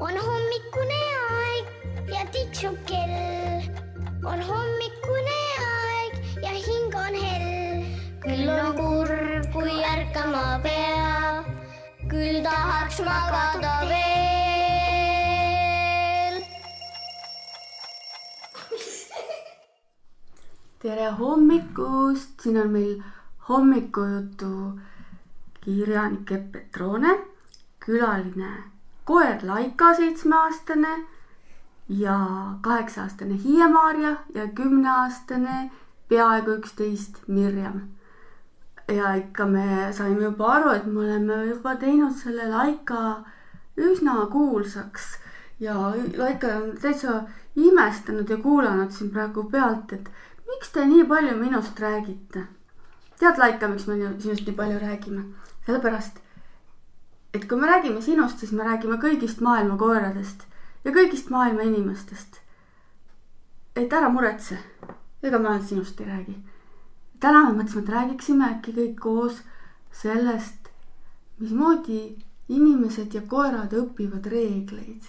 on hommikune aeg ja tiksub kell. on hommikune aeg ja hing on hell. küll on kurb, kui ärkama pea, küll tahaks magada veel. tere hommikust, siin on meil hommikujutu kirjanik Epp Petrone, külaline koer Laika, seitsmeaastane ja kaheksa-aastane Hiie-Maarja ja kümneaastane, peaaegu üksteist Mirjam. ja ikka me saime juba aru, et me oleme juba teinud selle Laika üsna kuulsaks ja Laika on täitsa imestanud ja kuulanud siin praegu pealt, et miks te nii palju minust räägite? tead, Laika, miks me sinust nii palju räägime? sellepärast, et kui me räägime sinust, siis me räägime kõigist maailma koeradest ja kõigist maailma inimestest. et ära muretse, ega me ainult sinust ei räägi. täna me mõtlesime, et räägiksime äkki kõik koos sellest, mismoodi inimesed ja koerad õpivad reegleid.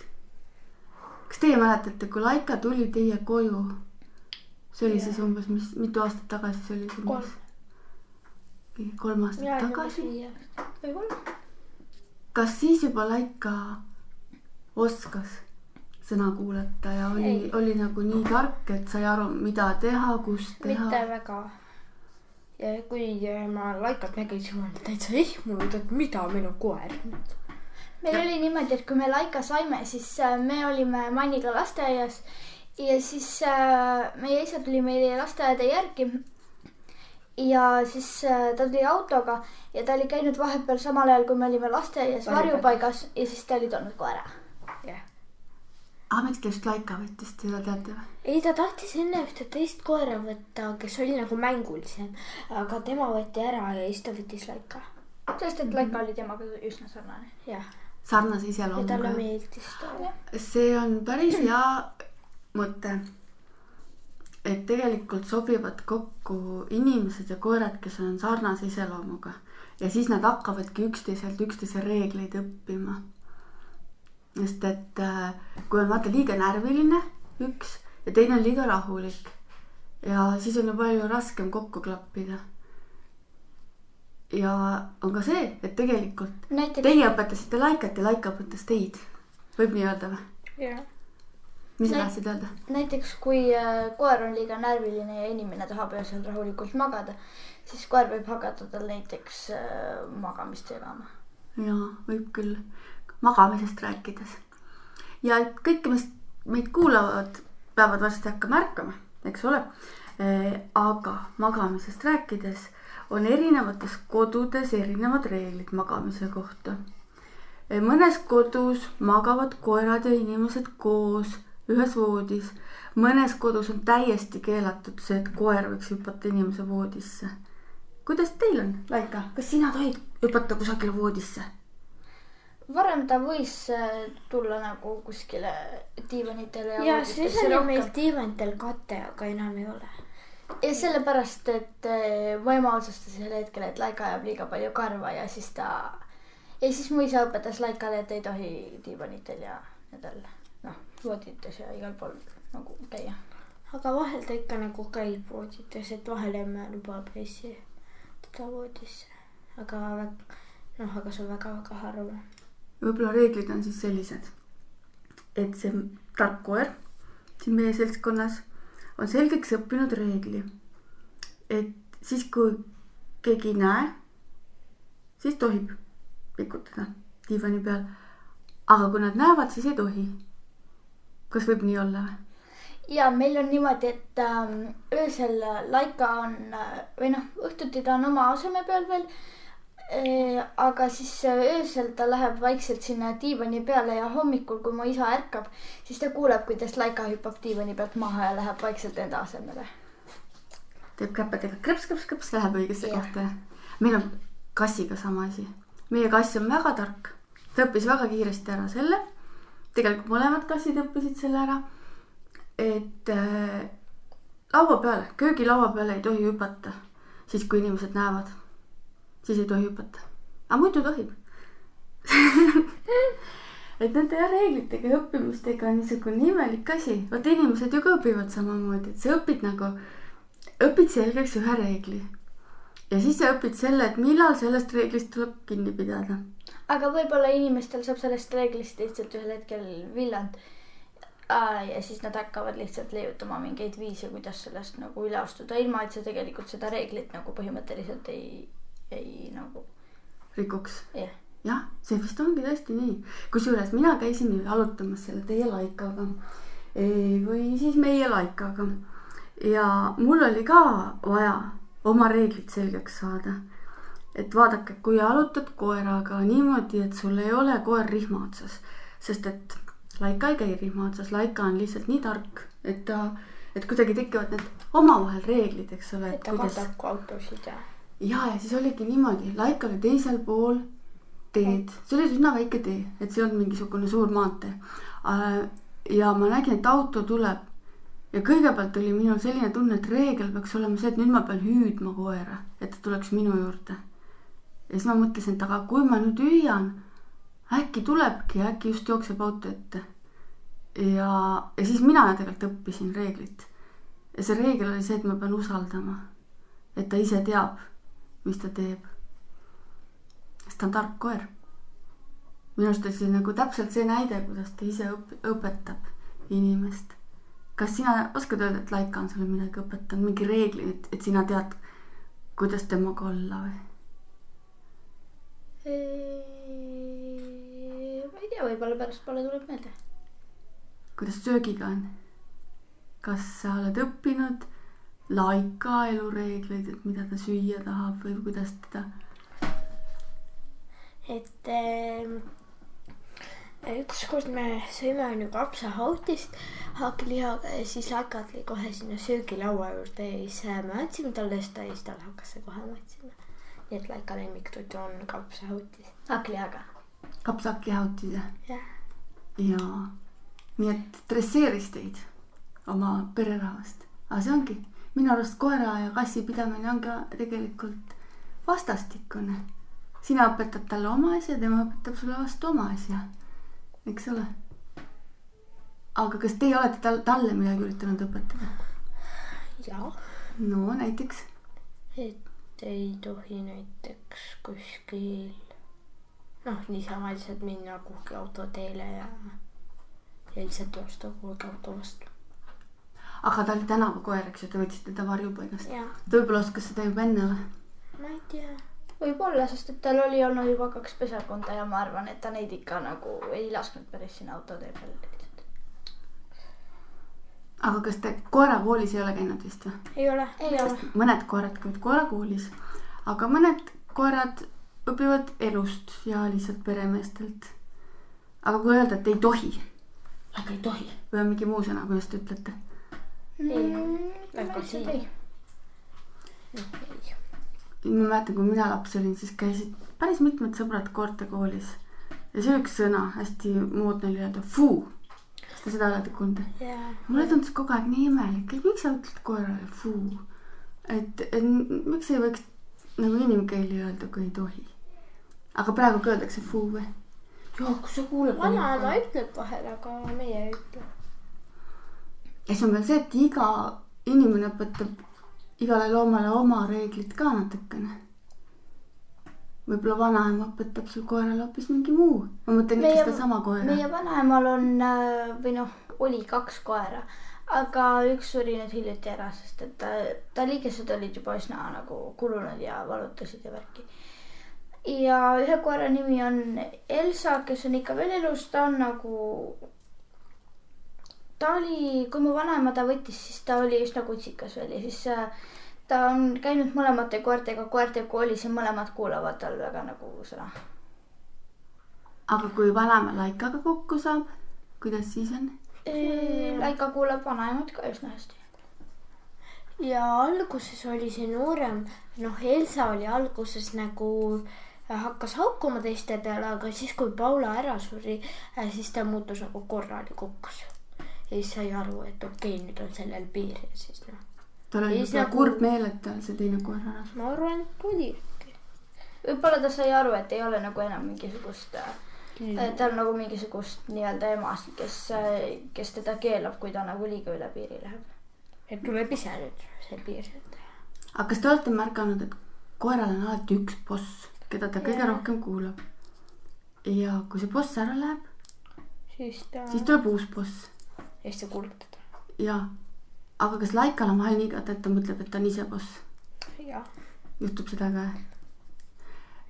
kas teie mäletate, kui Laika tuli teie koju? see oli siis umbes, mis, mitu aastat tagasi see oli Kolm. kolm aastat tagasi. võib-olla. Kas siis juba Laika oskas sõna kuulata ja oli oli nagu nii tark, et sai aru, mida teha, kus teha mitte? väga. ja kui äh, ma Laikat nägin, siis ma olin täitsa ehmunud, et mida minu koer nüüd. meil oli niimoodi, et kui me Laika saime, siis äh, me olime Manniga lasteaias ja siis äh, meie isa tuli meile lasteaeda järgi. Ja siis äh, ta tuli autoga ja ta oli käinud vahepeal samal ajal, kui me olime lasteaias Varjupaigas. varjupaigas ja siis ta oli toonud koera. jah. aga miks te just Laika võttis, seda teate või? ei, ta tahtis enne ühte teist koera võtta, kes oli nagu mängulisem, aga tema võeti ära ja siis ta võttis Laika. sest et Laika oli temaga üsna sarnane. jah, sarnase ja talle iseloomuga. meeldis ta. see on päris hea mõte. Et tegelikult sobivad kokku inimesed ja koerad, kes on sarnase iseloomuga ja siis nad hakkavadki üksteiselt üksteise reegleid õppima. sest et äh, kui on vaata liiga närviline üks ja teine on liiga rahulik ja siis on ju palju raskem kokku klappida. ja on ka see, et tegelikult näiteks teie õpetasite Laikat ja Laika õpetas teid. võib nii öelda või? jah. Mis sa tahtsid öelda? näiteks kui äh, koer on liiga närviline ja inimene tahab öösel rahulikult magada, siis koer võib hakata tal näiteks äh, magamist segama. jaa, võib küll. magamisest rääkides. ja kõik, mis meid kuulavad, peavad varsti hakkama ärkama, eks ole. aga magamisest rääkides on erinevates kodudes erinevad reeglid magamise kohta. mõnes kodus magavad koerad ja inimesed koos ühes voodis. mõnes kodus on täiesti keelatud see, et koer võiks hüpata inimese voodisse. kuidas teil on, Laika, kas sina tohid hüpata kusagile voodisse? varem ta võis äh, tulla nagu kuskile diivanitele ja, ja siis oli meil rohkem. diivanitel kate, aga enam ei ole. ja sellepärast, et äh, mu ema otsustas sel hetkel, et Laika ajab liiga palju karva ja siis ta ja siis mu isa õpetas Laikale, et ei tohi diivanitel ja nendel noh, voodites ja igal pool nagu käia. aga vahel ta ikka nagu käib voodites, et vahel emme lubab ja siis teda voodisse. aga noh, aga see on väga-väga harva. võib-olla reeglid on siis sellised, et see tark koer siin meie seltskonnas on selgeks õppinud reegli, et siis, kui keegi ei näe, siis tohib pikutada diivani peal. aga kui nad näevad, siis ei tohi. Kas võib nii olla või? ja meil on niimoodi, et ähm, öösel Laika on äh, või noh, õhtuti ta on oma aseme peal veel e,. aga siis äh, öösel ta läheb vaikselt sinna diivani peale ja hommikul, kui mu isa ärkab, siis ta kuuleb, kuidas Laika hüppab diivani pealt maha ja läheb vaikselt enda asemele. teeb käpedega krõps-krõps-krõps, läheb õigesse Jah. kohta. meil on kassiga sama asi. meie kass on väga tark, ta õppis väga kiiresti ära selle. Tegelikult mõlemad kassid õppisid selle ära. et äh, laua peale, köögilaua peale ei tohi hüpata, siis kui inimesed näevad, siis ei tohi hüpata. aga muidu tohib. et nende reeglitega ja õppimistega on niisugune imelik asi. vot inimesed ju ka õpivad samamoodi, et sa õpid nagu, õpid selgeks ühe reegli. ja siis sa õpid selle, et millal sellest reeglist tuleb kinni pidada. Aga võib-olla inimestel saab sellest reeglist lihtsalt ühel hetkel villand. ja siis nad hakkavad lihtsalt leiutama mingeid viise, kuidas sellest nagu üle astuda, ilma et sa tegelikult seda reeglit nagu põhimõtteliselt ei, ei nagu rikuks jah jah, see vist ongi tõesti nii. kusjuures mina käisin ju jalutamas selle teie laikaga või siis meie laikaga ja mul oli ka vaja oma reeglid selgeks saada. Et vaadake, kui jalutad koeraga niimoodi, et sul ei ole koer rihma otsas, sest et laika ei käi rihma otsas, laika on lihtsalt nii tark, et ta, et kuidagi tekivad need omavahel reeglid, eks ole, et ta katab ka autosid ja. ja, ja siis oligi niimoodi, laik oli teisel pool teed, see oli üsna väike tee, et see ei olnud mingisugune suur maantee. ja ma nägin, et auto tuleb ja kõigepealt oli minul selline tunne, et reegel peaks olema see, et nüüd ma pean hüüdma koera, et ta tuleks minu juurde. Ja siis ma mõtlesin, et aga kui ma nüüd hüüan, äkki tulebki, äkki just jookseb auto ette. ja, ja siis mina tegelikult õppisin reeglit. ja see reegel oli see, et ma pean usaldama, et ta ise teab, mis ta teeb sest ta on tark koer. minu arust oli see nagu täpselt see näide, kuidas ta ise õp-, õpetab inimest. kas sina oskad öelda, et Laika on sulle midagi õpetanud, mingi reegli, et, et sina tead, kuidas temaga olla või? Ma ei tea, võib-olla pärastpoole tuleb meelde. kuidas söögiga on? kas sa oled õppinud Laika elureegleid, et mida ta süüa tahab või kuidas teda? et äh, ükskord me sõime onju kapsahautist hakklihaga ja siis Laika tuli kohe sinna söögilaua juurde ja siis äh, me andsime talle ja siis talle hakkas see kohe maitsema. Nii et Laika lemmiktoit on kapsahautis. hakklihaga. kapsakihautis jah? jah, jaa, nii et dresseeris teid oma pererahvast, aga see ongi minu arust koera ja kassi pidamine on ka tegelikult vastastikune. sina õpetad talle oma asja, tema õpetab sulle vastu oma asja, eks ole. aga kas teie olete tal-, talle midagi üritanud õpetada? ja no näiteks, et ei tohi näiteks kuskil noh, niisama lihtsalt minna kuhugi autoteele ja ja lihtsalt joosta kuhugi auto vastu. aga ta oli tänavakoer, eks ju, te võtsite ta varjupaigast. ta võib-olla oskas seda juba enne või? ma ei tea, võib-olla, sest et tal oli olnud juba kaks pesakonda ja ma arvan, et ta neid ikka nagu ei lasknud päris sinna autotee peale. Aga kas te koerakoolis ei ole käinud vist või? ei ole, ei ole. mõned koerad käivad koerakoolis, aga mõned koerad õpivad elust ja lihtsalt peremeestelt. aga kui öelda, et ei tohi, aga ei tohi või on mingi muu sõna, kuidas te ütlete? siin. ei. ei. ma mäletan, kui mina laps olin, siis käisid päris mitmed sõbrad koertekoolis ja see üks sõna hästi moodne oli öelda fuu. Kas te seda olete kuulnud? ja mulle tundus kogu aeg nii imelik, et miks sa ütled koerale fuu. et, et miks ei võiks nagu inimkeeli öelda, kui ei tohi. aga praegu ka öeldakse fuu või? joo, kui sa kuuled. vanaema ütleb vahel, aga meie ei ütle. ja siis on veel see, et iga inimene õpetab igale loomale oma reeglid ka natukene. Võib-olla vanaema õpetab sul koerale hoopis mingi muu. ma mõtlen ikka sedasama koera. meie vanaemal on äh, või noh, oli kaks koera, aga üks suri nüüd hiljuti ära, sest et ta, ta liigesed olid juba üsna nagu kulunud ja valutasid ja värki. ja ühe koera nimi on Elsa, kes on ikka veel elus, ta on nagu, ta oli, kui mu vanaema ta võttis, siis ta oli üsna kutsikas veel ja siis äh, ta on käinud mõlemate koertega koerte koolis ja mõlemad kuulavad tal väga nagu sõna aga kui vanaema laikaga kokku saab, kuidas siis on? Laika kuulab vanaemat ka üsna hästi. ja alguses oli see noorem, noh, Elsa oli alguses nagu äh, hakkas haukuma teiste peale, aga siis, kui Paula ära suri, siis ta muutus nagu korralikuks. ja siis sai aru, et okei okay,, nüüd on sellel piir ja siis noh, tal oli võib-olla nagu- kurb meel, et tal see teine koer ära suri. ma arvan, et oli. võib-olla ta sai aru, et ei ole nagu enam mingisugust äh, tal nagu mingisugust nii-öelda emasid, kes, kes teda keelab, kui ta nagu liiga üle piiri läheb. et tuleb ise nüüd see piir sealt aga kas te olete märganud, et koeral on alati üks boss, keda ta kõige rohkem kuulab? ja kui see boss ära läheb, siis ta, siis tuleb uus boss ja siis ta kuulab teda. ja, aga kas Laikal on vahel nii ka, et ta mõtleb, et ta on ise boss? jah, juhtub seda ka?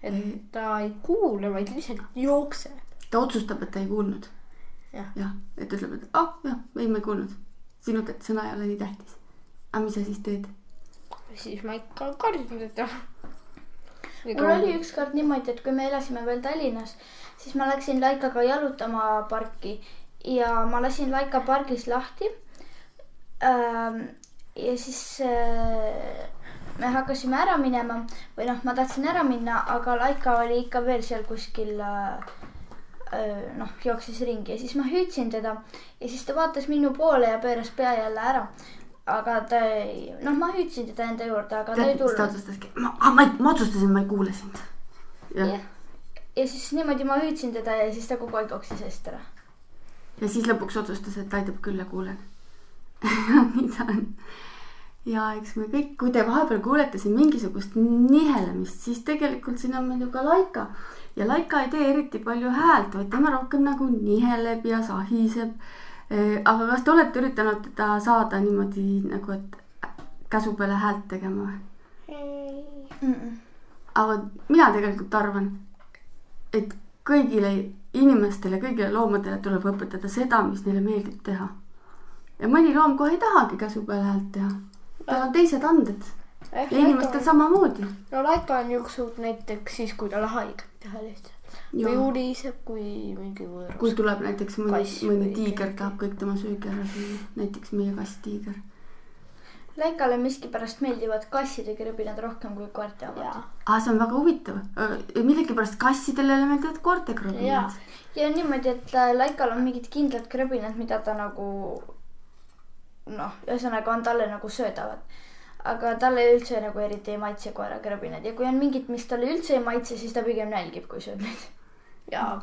et ta ei kuule, vaid lihtsalt jookseb. ta otsustab, et ta ei kuulnud. Jah. jah, et ütleb, et ah jah, ei ma ei kuulnud. sinu sõna ei ole nii tähtis. aga mis sa siis teed? siis ma ikka karjun teda. mul oli ükskord niimoodi, et kui me elasime veel Tallinnas, siis ma läksin Laikaga jalutama parki ja ma lasin Laika pargis lahti. Ja siis äh, me hakkasime ära minema või noh, ma tahtsin ära minna, aga Laika oli ikka veel seal kuskil äh, äh, noh, jooksis ringi ja siis ma hüüdsin teda ja siis ta vaatas minu poole ja pööras pea jälle ära. aga ta ei, noh, ma hüüdsin teda enda juurde, aga ta ei tead, mis ta tulnud. otsustaski? ma, ma, ma otsustasin, ma ei kuule sind. jah jah, ja siis niimoodi ma hüüdsin teda ja siis ta kogu aeg jooksis eest ära. ja siis lõpuks otsustas, et aitab küll ja kuulen. Nii ta on. ja eks me kõik, kui te vahepeal kuulete siin mingisugust nihelemist, siis tegelikult siin on meil ju ka Laika ja Laika ei tee eriti palju häält, vaid tema rohkem nagu niheleb ja sahiseb. aga kas te olete üritanud teda saada niimoodi nagu, et käsu peale häält tegema või? aga mina tegelikult arvan, et kõigile inimestele, kõigile loomadele tuleb õpetada seda, mis neile meeldib teha. Ja mõni loom kohe ei tahagi käsu peale häält teha. tal on teised anded ja inimestel samamoodi. no Laika on juuksud näiteks siis, kui talle haiget teha lihtsalt. või uliseb, kui mingi võõras. kui tuleb näiteks mõni Kass, mõni tiiger tahab kõik tema söögi ära süüa, näiteks meie kass-tiiger. Laikale miskipärast meeldivad kasside krõbinad rohkem kui koerte omad. jaa, aa, see on väga huvitav. millegipärast kassidele meeldivad koerte krõbinad., ja on niimoodi, et äh, Laikal on mingid kindlad krõbinad, mida ta nagu noh, ühesõnaga on talle nagu söödavad. aga talle üldse nagu eriti ei maitse koera krõbinad ja kui on mingid, mis talle üldse ei maitse, siis ta pigem nälgib, kui sööb neid.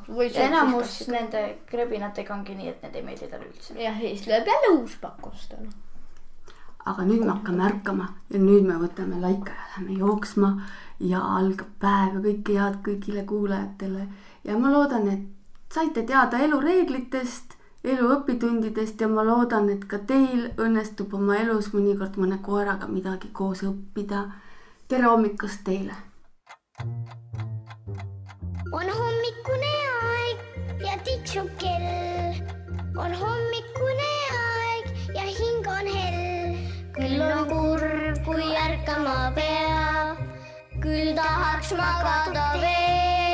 või ja enamus nende krõbinatega ongi nii, et need ei meeldi talle üldse. jah, ja siis lööb jälle uus pakk osta, noh. aga nüüd me hakkame ärkama ja nüüd me võtame laika ja läheme jooksma ja algab päev ja kõike head kõigile kuulajatele. ja ma loodan, et saite teada elureeglitest, elu õpitundidest ja ma loodan, et ka teil õnnestub oma elus mõnikord mõne koeraga midagi koos õppida. tere hommikust teile on hommikune aeg ja tiksub kell. on hommikune aeg ja hing on hell. küll on kurb, kui ärkama pea, küll tahaks magada veel.